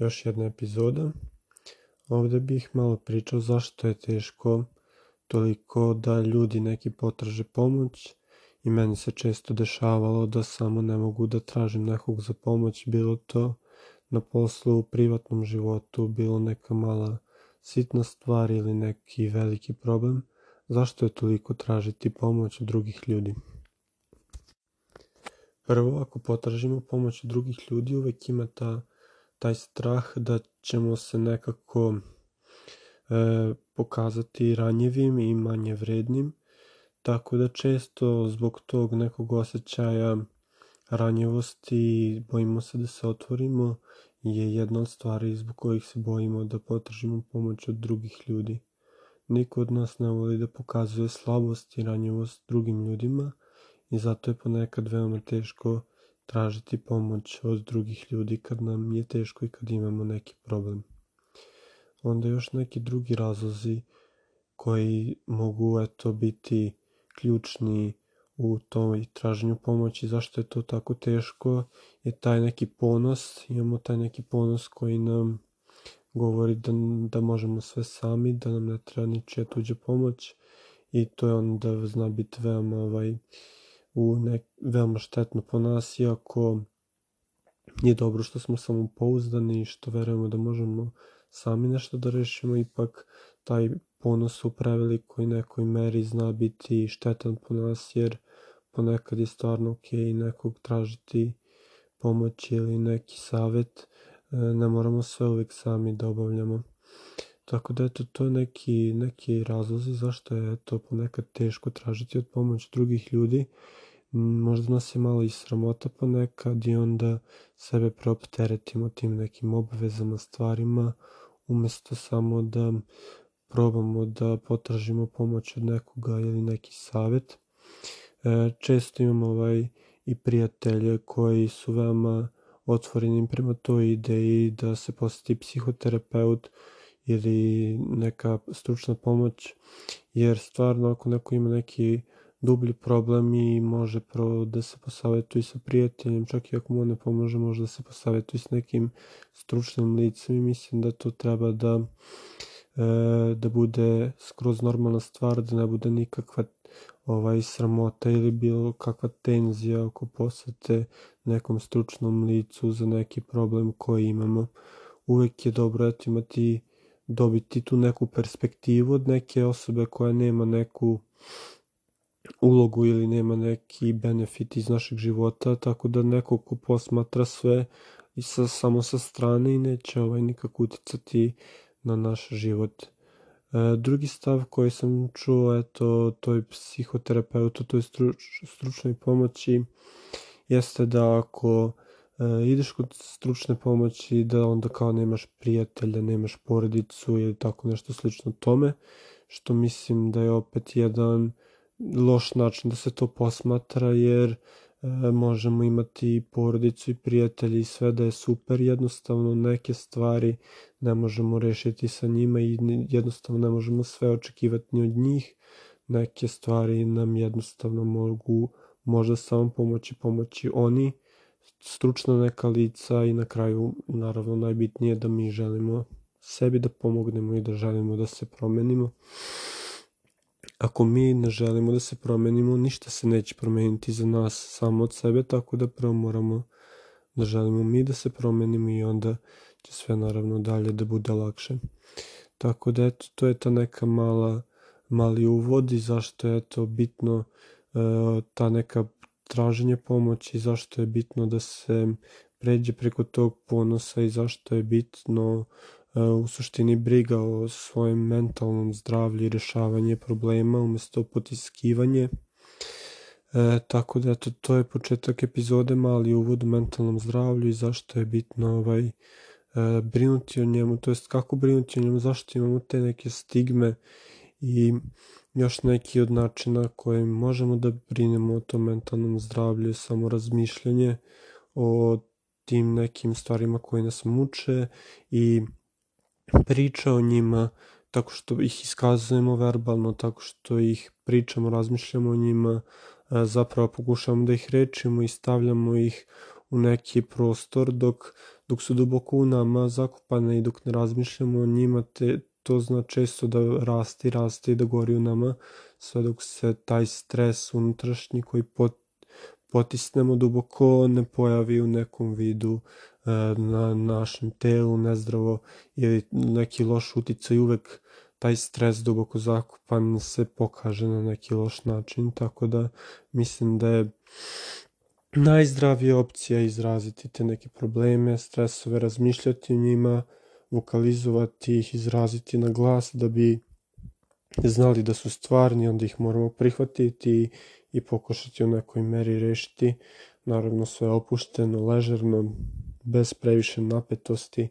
još jedna epizoda. Ovde bih malo pričao zašto je teško toliko da ljudi neki potraže pomoć i meni se često dešavalo da samo ne mogu da tražim nekog za pomoć, bilo to na poslu, u privatnom životu, bilo neka mala sitna stvar ili neki veliki problem. Zašto je toliko tražiti pomoć od drugih ljudi? Prvo, ako potražimo pomoć od drugih ljudi, uvek ima ta, taj strah da ćemo se nekako e, pokazati ranjivim i manje vrednim, tako da često zbog tog nekog osjećaja ranjivosti bojimo se da se otvorimo je jedna od stvari zbog kojih se bojimo da potražimo pomoć od drugih ljudi. Niko od nas ne voli da pokazuje slabost i ranjivost drugim ljudima i zato je ponekad veoma teško tražiti pomoć od drugih ljudi kad nam je teško i kad imamo neki problem. Onda još neki drugi razlozi koji mogu eto biti ključni u toj traženju pomoći, zašto je to tako teško, je taj neki ponos, imamo taj neki ponos koji nam govori da, da možemo sve sami, da nam ne treba ničija tuđa pomoć i to je onda zna biti veoma, ovaj, u nek, veoma štetno po nas, iako je dobro što smo samopouzdani i što verujemo da možemo sami nešto da rešimo, ipak taj ponos u prevelikoj nekoj meri zna biti štetan po nas, jer ponekad je stvarno ok nekog tražiti pomoć ili neki savet, e, ne moramo sve uvek sami da obavljamo. Tako da eto, to neki, neki razlozi zašto je to ponekad teško tražiti od pomoć drugih ljudi. Možda nas je malo i sramota ponekad i onda sebe preopteretimo tim nekim obvezama, stvarima, umesto samo da probamo da potražimo pomoć od nekoga ili neki savet. E, često imamo ovaj i prijatelje koji su veoma otvoreni prema toj ideji da se poseti psihoterapeut ili neka stručna pomoć, jer stvarno ako neko ima neki dublji problem i može prvo da se posavetuje sa prijateljem, čak i ako mu ne pomože, može da se posavetuje s nekim stručnim licem i mislim da to treba da e, da bude skroz normalna stvar, da ne bude nikakva ovaj sramota ili bilo kakva tenzija oko posete nekom stručnom licu za neki problem koji imamo. Uvek je dobro imati dobiti tu neku perspektivu od neke osobe koja nema neku ulogu ili nema neki benefit iz našeg života, tako da neko ko posmatra sve i sa, samo sa strane i neće ovaj nikako uticati na naš život. E, drugi stav koji sam čuo, eto, toj psihoterapeutu, toj struč, stručnoj pomoći, jeste da ako ideš kod stručne pomoći, da onda kao nemaš prijatelja, nemaš porodicu ili tako nešto slično tome, što mislim da je opet jedan loš način da se to posmatra, jer e, možemo imati porodicu i prijatelji i sve da je super, jednostavno neke stvari ne možemo rešiti sa njima i jednostavno ne možemo sve očekivati ni od njih. Neke stvari nam jednostavno mogu možda samo pomoći pomoći oni, stručna neka lica i na kraju naravno najbitnije da mi želimo sebi da pomognemo i da želimo da se promenimo. Ako mi ne želimo da se promenimo, ništa se neće promeniti za nas samo od sebe, tako da prvo moramo da želimo mi da se promenimo i onda će sve naravno dalje da bude lakše. Tako da eto, to je ta neka mala, mali uvod i zašto je to bitno e, ta neka traženje pomoći, zašto je bitno da se pređe preko tog ponosa i zašto je bitno e, u suštini briga o svojem mentalnom zdravlju i rešavanje problema umesto potiskivanje. E, tako da eto, to je početak epizode, mali uvod u mentalnom zdravlju i zašto je bitno ovaj, e, brinuti o njemu, to jest kako brinuti o njemu, zašto imamo te neke stigme i još neki od načina kojim možemo da brinemo o tom mentalnom zdravlju, samo razmišljanje o tim nekim stvarima koje nas muče i priča o njima tako što ih iskazujemo verbalno, tako što ih pričamo, razmišljamo o njima, e, zapravo pokušavamo da ih rečimo i stavljamo ih u neki prostor dok dok su duboko u nama zakupane i dok ne razmišljamo o njima, te, to zna često da raste, raste i da gori u nama, sve dok se taj stres unutrašnji koji pot, potisnemo duboko ne pojavi u nekom vidu e, na našem telu nezdravo ili neki loš uticaj uvek taj stres duboko zakupan se pokaže na neki loš način, tako da mislim da je najzdravija opcija izraziti te neke probleme, stresove, razmišljati o njima, vokalizovati ih, izraziti na glas da bi znali da su stvarni, onda ih moramo prihvatiti i pokušati u nekoj meri rešiti. Naravno sve opušteno, ležerno, bez previše napetosti.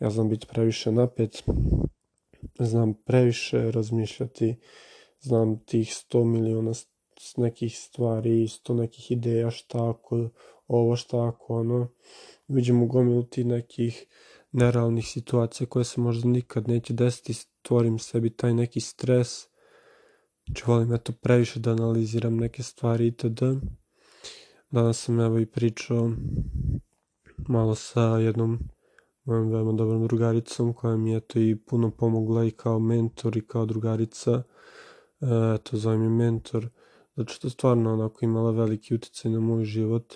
Ja znam biti previše napet, znam previše razmišljati, znam tih 100 miliona nekih stvari, 100 nekih ideja, šta ako ovo, šta ako ono. Vidimo gomilu ti nekih nerealnih situacija koje se možda nikad neće desiti, stvorim sebi taj neki stres, znači volim eto previše da analiziram neke stvari itd. Danas sam evo i pričao malo sa jednom mojom veoma dobrom drugaricom koja mi je to i puno pomogla i kao mentor i kao drugarica. E, eto, zovem je mentor, zato što stvarno onako imala veliki uticaj na moj život,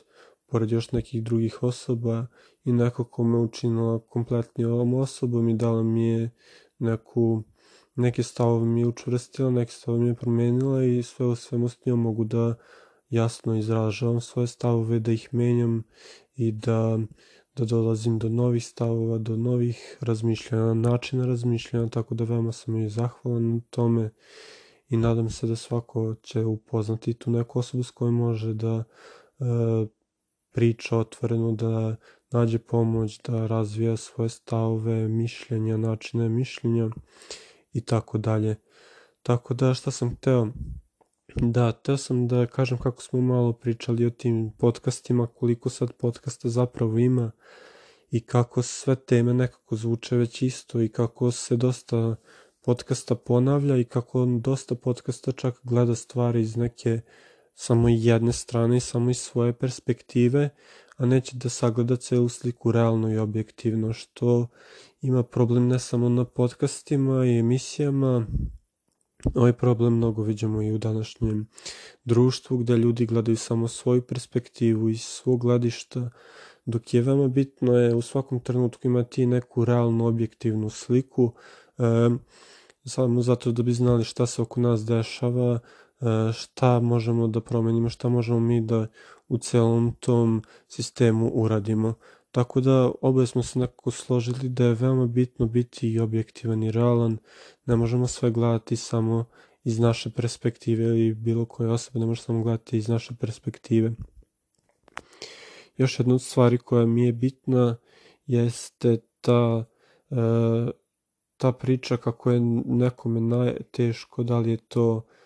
pored još nekih drugih osoba i neko ko me učinila ovom osobom i dala mi je neku, neke stavove mi je učvrstila, neke stavove mi je promenila i sve u svemu s njom mogu da jasno izražavam svoje stavove, da ih menjam i da da dolazim do novih stavova, do novih razmišljanja, načina razmišljanja, tako da veoma sam i zahvalan na tome i nadam se da svako će upoznati tu neku osobu s kojom može da e, priča otvoreno, da nađe pomoć, da razvija svoje stavove, mišljenja, načine mišljenja i tako dalje. Tako da šta sam hteo Da, teo sam da kažem kako smo malo pričali o tim podcastima, koliko sad podcasta zapravo ima i kako sve teme nekako zvuče već isto i kako se dosta podcasta ponavlja i kako dosta podcasta čak gleda stvari iz neke samo jedne strane i samo iz svoje perspektive, a neće da sagleda celu sliku realno i objektivno, što ima problem ne samo na podcastima i emisijama, Ovaj problem mnogo vidimo i u današnjem društvu gde ljudi gledaju samo svoju perspektivu iz svog gledišta, dok je veoma bitno je u svakom trenutku imati neku realnu objektivnu sliku, e, samo zato da bi znali šta se oko nas dešava, šta možemo da promenimo, šta možemo mi da u celom tom sistemu uradimo. Tako da oboje smo se nekako složili da je veoma bitno biti i objektivan i realan. Ne možemo sve gledati samo iz naše perspektive ili bilo koje osobe, ne možemo samo gledati iz naše perspektive. Još jedna od stvari koja mi je bitna jeste ta, e, ta priča kako je nekome najteško, da li je to e,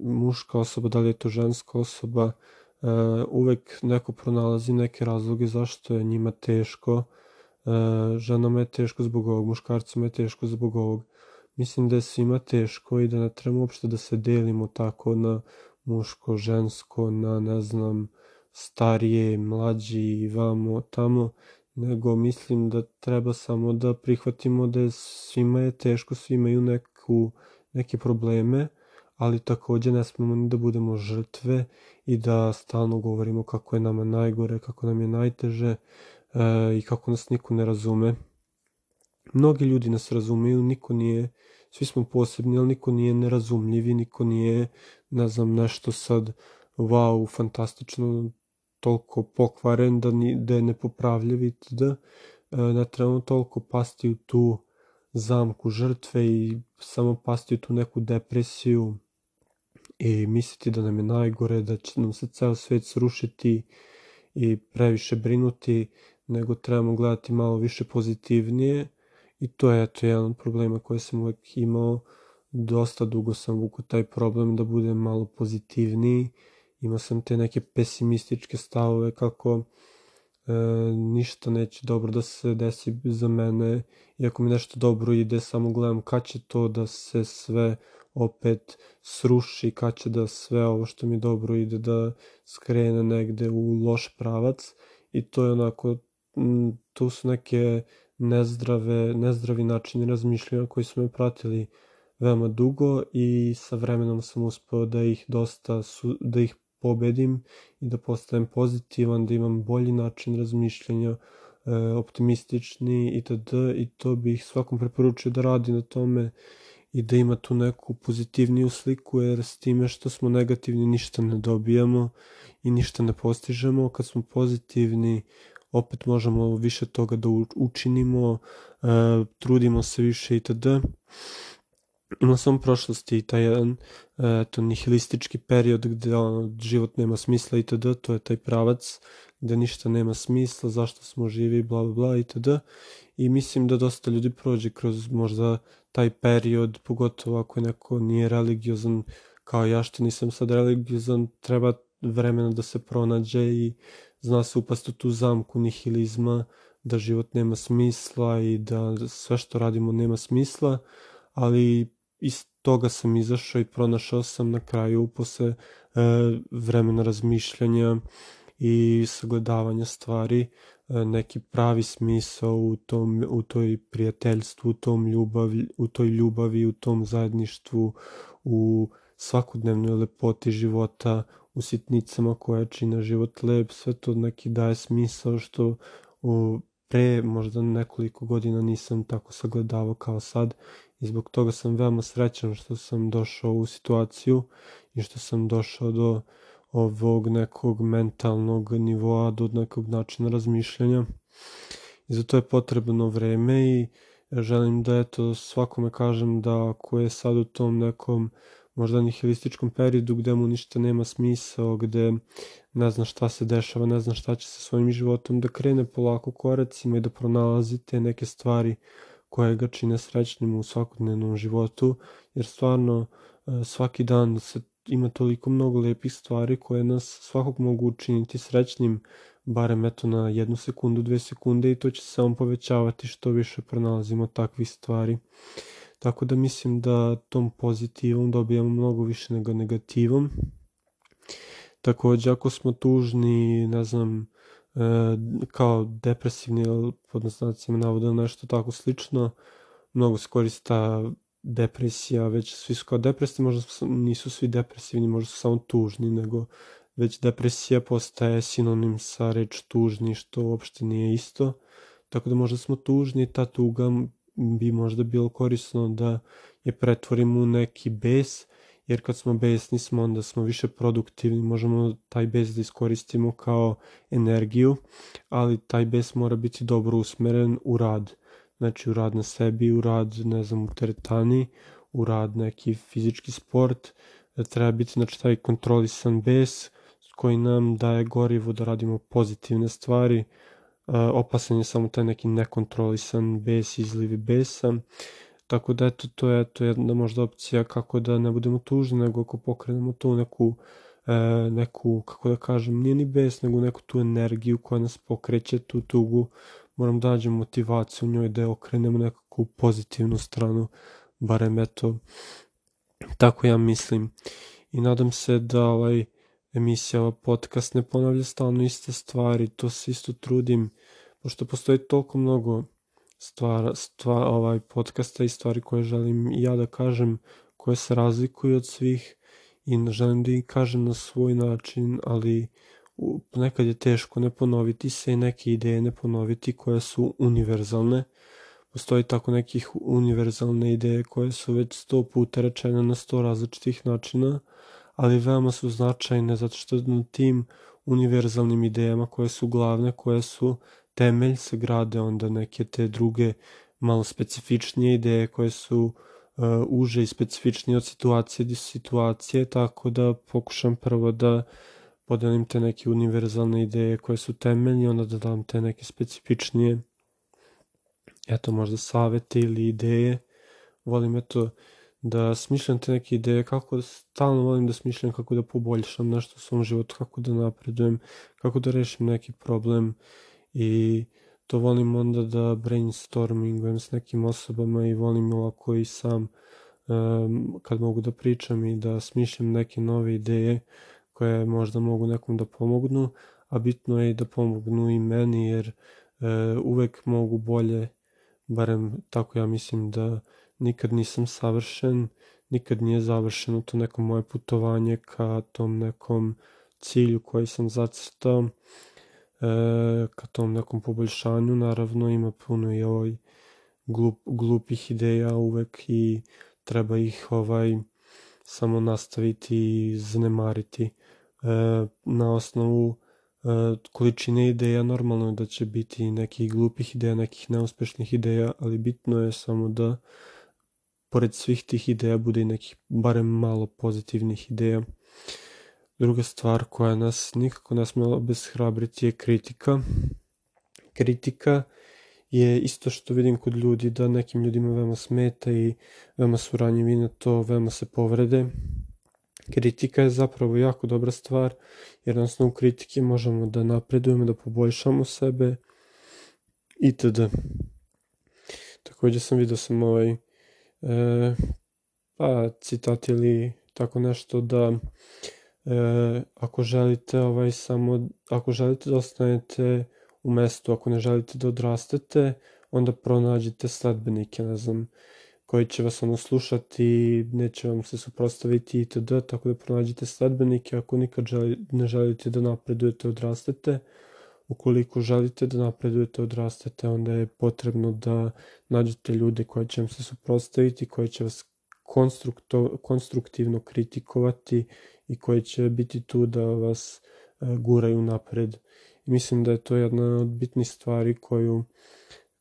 muška osoba, da li je to ženska osoba, uh, uvek neko pronalazi neke razloge zašto je njima teško, uh, ženama je teško zbog ovog, muškarcima je teško zbog ovog. Mislim da je svima teško i da ne treba uopšte da se delimo tako na muško, žensko, na ne znam, starije, mlađi, vamo, tamo, nego mislim da treba samo da prihvatimo da je svima je teško, svi imaju neku, neke probleme, ali takođe ne smemo ni da budemo žrtve i da stalno govorimo kako je nama najgore, kako nam je najteže e, i kako nas niko ne razume. Mnogi ljudi nas razumeju, niko nije, svi smo posebni, ali niko nije nerazumljivi, niko nije, ne znam, nešto sad wow, fantastično, toliko pokvaren da, ni, da je nepopravljiv i da ne trebamo toliko pasti u tu zamku žrtve i samo pasti u tu neku depresiju i misliti da nam je najgore, da će nam se ceo svet srušiti i previše brinuti, nego trebamo gledati malo više pozitivnije. I to je eto jedan od problema koje sam uvek imao, dosta dugo sam vuko taj problem da budem malo pozitivniji, imao sam te neke pesimističke stavove kako e, ništa neće dobro da se desi za mene, iako mi nešto dobro ide, samo gledam kad će to da se sve opet sruši, kad će da sve ovo što mi dobro ide da skrene negde u loš pravac i to je onako tu su neke nezdrave, nezdravi načini razmišljanja koji su me pratili veoma dugo i sa vremenom sam uspeo da ih dosta, su, da ih pobedim i da postanem pozitivan, da imam bolji način razmišljanja, e, optimistični itd. I to bih svakom preporučio da radi na tome i da ima tu neku pozitivniju sliku, jer s time što smo negativni ništa ne dobijamo i ništa ne postižemo. Kad smo pozitivni, opet možemo više toga da učinimo, e, trudimo se više itd. Imao sam prošlosti taj jedan e, to nihilistički period gde ono, život nema smisla itd. To je taj pravac gde ništa nema smisla, zašto smo živi, bla bla bla itd. I mislim da dosta ljudi prođe kroz možda taj period, pogotovo ako neko nije religiozan, kao ja što nisam sad religiozan, treba vremena da se pronađe i zna se upast u tu zamku nihilizma, da život nema smisla i da sve što radimo nema smisla, ali iz toga sam izašao i pronašao sam na kraju posle e, vremena razmišljanja i sagledavanja stvari neki pravi smisao u tom u toj prijateljstvu, u tom ljubavi, u toj ljubavi, u tom zajedništvu, u svakodnevnoj lepoti života, u sitnicama koje čine život lep, sve to neki daje smisao što u pre možda nekoliko godina nisam tako sagledavao kao sad i zbog toga sam veoma srećan što sam došao u situaciju i što sam došao do ovog nekog mentalnog nivoa, do nekog načina razmišljanja. I za to je potrebno vreme i želim da eto svakome kažem da ako je sad u tom nekom možda nihilističkom periodu gde mu ništa nema smisao, gde ne zna šta se dešava, ne zna šta će sa svojim životom, da krene polako koracima i da pronalazi te neke stvari koje ga čine srećnim u svakodnevnom životu, jer stvarno e, svaki dan se ima toliko mnogo lepih stvari koje nas svakog mogu učiniti srećnim, barem eto na jednu sekundu, dve sekunde i to će se samo povećavati što više pronalazimo takvih stvari. Tako da mislim da tom pozitivom dobijamo mnogo više nego negativom. Takođe, ako smo tužni, ne znam, e, kao depresivni pod nastavnicima navoda nešto tako slično, mnogo se korista depresija, već svi su kao depresivni, možda nisu svi depresivni, možda su samo tužni, nego već depresija postaje sinonim sa reč tužni, što uopšte nije isto. Tako da možda smo tužni, ta tuga bi možda bilo korisno da je pretvorimo u neki bes, jer kad smo besni smo, onda smo više produktivni, možemo taj bes da iskoristimo kao energiju, ali taj bes mora biti dobro usmeren u rad. Znači u rad na sebi, u rad, ne znam, u teretani, u rad neki fizički sport, treba biti znači taj kontrolisan bes koji nam daje gorivo da radimo pozitivne stvari, opasan je samo taj neki nekontrolisan bes, izlivi besa, tako da eto, to je to jedna možda opcija kako da ne budemo tužni, nego ako pokrenemo tu neku, e, neku, kako da kažem, nije ni bes, nego neku tu energiju koja nas pokreće, tu tugu, moram da nađem motivaciju u njoj da je okrenemo nekakvu pozitivnu stranu, barem eto, tako ja mislim. I nadam se da ovaj, emisija, podcast ne ponavlja stalno iste stvari, to se isto trudim, pošto postoji toliko mnogo stvar, stvar, ovaj podcasta i stvari koje želim ja da kažem, koje se razlikuju od svih i želim da kažem na svoj način, ali nekad je teško ne ponoviti se i neke ideje ne ponoviti koje su univerzalne. Postoji tako nekih univerzalne ideje koje su već sto puta rečene na sto različitih načina, ali veoma su značajne zato što na tim univerzalnim idejama koje su glavne, koje su temelj se grade onda neke te druge malo specifičnije ideje koje su uh, uže i specifičnije od situacije do situacije, tako da pokušam prvo da podelim te neke univerzalne ideje koje su temeljne, onda da dam te neke specifičnije eto možda savete ili ideje. Volim eto da smišljam te neke ideje, kako stalno volim da smišljam kako da poboljšam nešto u svom životu, kako da napredujem, kako da rešim neki problem i to volim onda da brainstormingujem s nekim osobama i volim ovako i sam um, kad mogu da pričam i da smišljam neke nove ideje koje možda mogu nekom da pomognu, a bitno je i da pomognu i meni jer uvek mogu bolje, barem tako ja mislim da nikad nisam savršen, nikad nije završeno to neko moje putovanje ka tom nekom cilju koji sam zacrtao, e, ka tom nekom poboljšanju, naravno ima puno i ovaj glup, glupih ideja uvek i treba ih ovaj samo nastaviti i zanemariti. E, na osnovu e, količine ideja normalno je da će biti nekih glupih ideja, nekih neuspešnih ideja, ali bitno je samo da pored svih tih ideja bude i nekih barem malo pozitivnih ideja. Druga stvar koja nas nikako ne smela bezhrabriti je kritika. Kritika je isto što vidim kod ljudi da nekim ljudima veoma smeta i veoma su ranjivi na to, veoma se povrede. Kritika je zapravo jako dobra stvar jer na osnovu kritike možemo da napredujemo, da poboljšamo sebe itd. Takođe sam vidio sam ovaj e, pa citat ili tako nešto da e, ako želite ovaj samo ako želite da ostanete u mestu, ako ne želite da odrastete, onda pronađite sledbenike, ne znam, koji će vas ono slušati, neće vam se suprostaviti itd. Tako da pronađite sledbenike ako nikad želi, ne želite da napredujete, odrastete. Ukoliko želite da napredujete, odrastete, onda je potrebno da nađete ljude koji će vam se suprostaviti, koji će vas konstruktivno kritikovati i koji će biti tu da vas e, guraju napred. Mislim da je to jedna od bitnih stvari koju,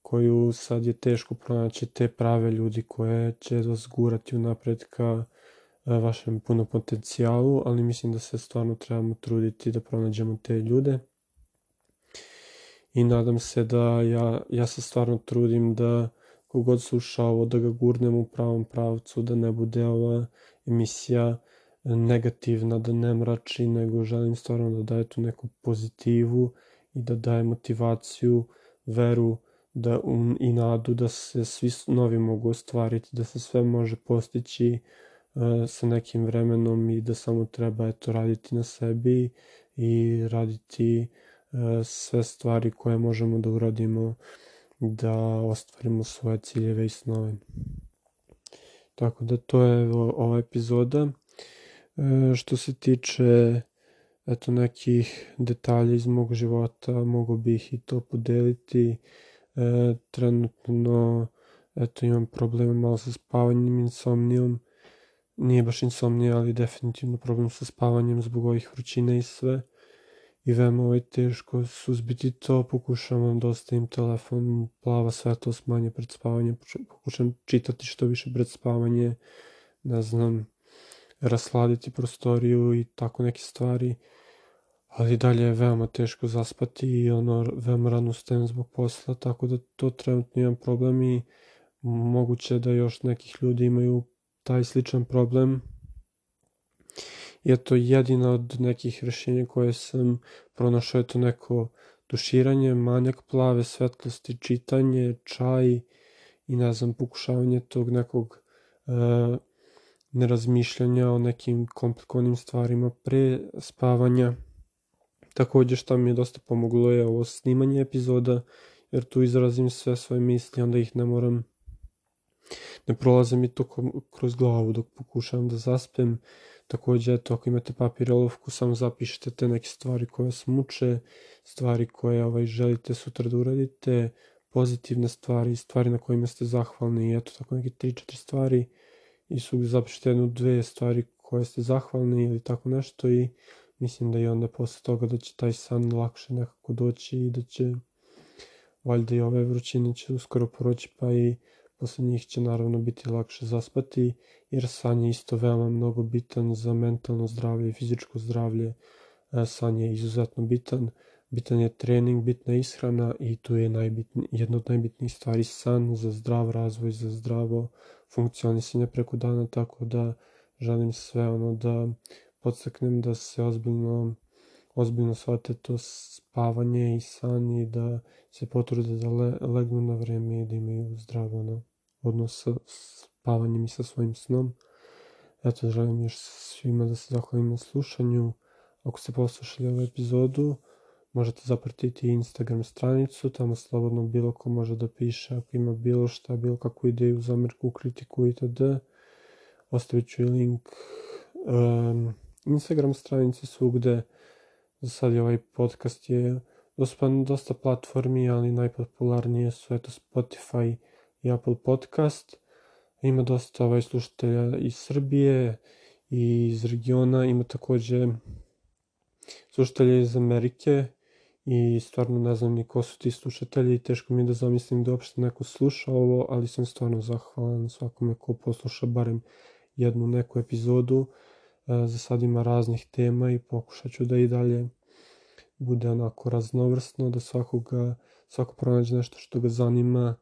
koju sad je teško pronaći te prave ljudi koje će vas gurati unapred ka e, vašem punom potencijalu, ali mislim da se stvarno trebamo truditi da pronađemo te ljude. I nadam se da ja, ja se stvarno trudim da kogod sluša ovo da ga gurnemo u pravom pravcu, da ne bude ova emisija negativna, da ne mrači, nego želim stvarno da daje tu neku pozitivu i da daje motivaciju, veru da, um, i nadu da se svi novi mogu ostvariti, da se sve može postići uh, sa nekim vremenom i da samo treba eto, raditi na sebi i raditi uh, sve stvari koje možemo da uradimo da ostvarimo svoje ciljeve i snove. Tako da to je ova epizoda. E, što se tiče eto nekih detalja iz mog života, mogu bih i to podeliti. E, trenutno eto imam probleme malo sa spavanjem, insomnijom. Nije baš insomnija, ali definitivno problem sa spavanjem zbog ovih vrućine i sve. I veoma ovaj teško suzbiti to, pokušavam da ostavim telefon, plava svetlost manje pred spavanje, pokušam čitati što više pred spavanje, ne znam, rasladiti prostoriju i tako neke stvari, ali dalje je veoma teško zaspati i ono veoma rano ustajem zbog posla, tako da to trenutno imam problem i moguće da još nekih ljudi imaju taj sličan problem. I to jedina od nekih rešenja koje sam pronašao je to neko tuširanje, manjak plave svetlosti, čitanje, čaj i ne znam, pokušavanje tog nekog uh, nerazmišljanja o nekim komplikovanim stvarima pre spavanja. Takođe što mi je dosta pomoglo je ovo snimanje epizoda, jer tu izrazim sve svoje misli, onda ih ne moram, ne prolaze mi to kroz glavu dok pokušavam da zaspem. Takođe, eto, ako imate papir olovku, samo zapišite te neke stvari koje vas muče, stvari koje ovaj, želite sutra da uradite, pozitivne stvari, stvari na kojima ste zahvalni eto, tako neke 3-4 stvari i su zapišite jednu, dve stvari koje ste zahvalni ili tako nešto i mislim da i onda posle toga da će taj san lakše nekako doći i da će valjda i ove vrućine će uskoro proći pa i posle njih će naravno biti lakše zaspati jer san je isto veoma mnogo bitan za mentalno zdravlje i fizičko zdravlje. E, san je izuzetno bitan, bitan je trening, bitna ishrana i tu je najbitni, jedna od najbitnijih stvari san za zdrav razvoj, za zdravo funkcionisanje preko dana, tako da želim sve ono da podstaknem da se ozbiljno ozbiljno shvate to spavanje i san i da se potrude da le, legnu na vreme i da imaju zdrav ono, odnos sa spavanjem i sa svojim snom. Eto, želim još svima da se zahvalim na slušanju. Ako ste poslušali ovu epizodu, možete zapratiti Instagram stranicu, tamo slobodno bilo ko može da piše ako ima bilo šta, bilo kakvu ideju, zamerku, kritiku itd. Ostavit ću i link um, Instagram stranice svugde. Za sad je ovaj podcast je dostupan dosta platformi, ali najpopularnije su eto Spotify i Apple Podcast. Ima dosta ovaj slušatelja iz Srbije i iz regiona, ima takođe slušatelje iz Amerike i stvarno ne znam ni ko su ti slušatelji i teško mi je da zamislim da uopšte neko sluša ovo, ali sam stvarno zahvalan svakome ko posluša barem jednu neku epizodu. E, za sad ima raznih tema i pokušat ću da i dalje bude onako raznovrsno, da svakoga, svako pronađe nešto što ga zanima.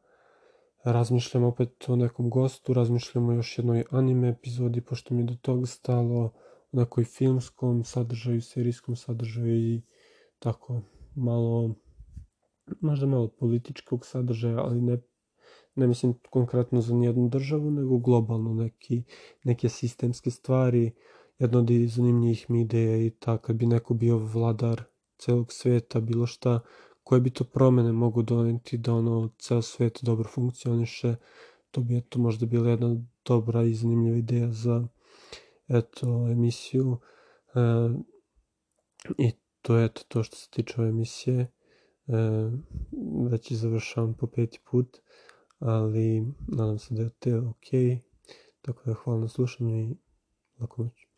Razmišljam opet o nekom gostu, razmišljam o još jednoj anime epizodi, pošto mi je do toga stalo, o nekoj filmskom sadržaju, serijskom sadržaju i tako malo, možda malo političkog sadržaja, ali ne, ne mislim konkretno za nijednu državu, nego globalno neki, neke sistemske stvari. Jedno od zanimljivih mi ideja i ta kad bi neko bio vladar celog sveta, bilo šta, koje bi to promene mogu doneti da ono ceo svet dobro funkcioniše, to bi eto možda bila jedna dobra i zanimljiva ideja za eto emisiju. E, I to je eto to što se tiče ove emisije. E, već i završavam po peti put, ali nadam se da je te ok. Tako da hvala na slušanju i laku noć.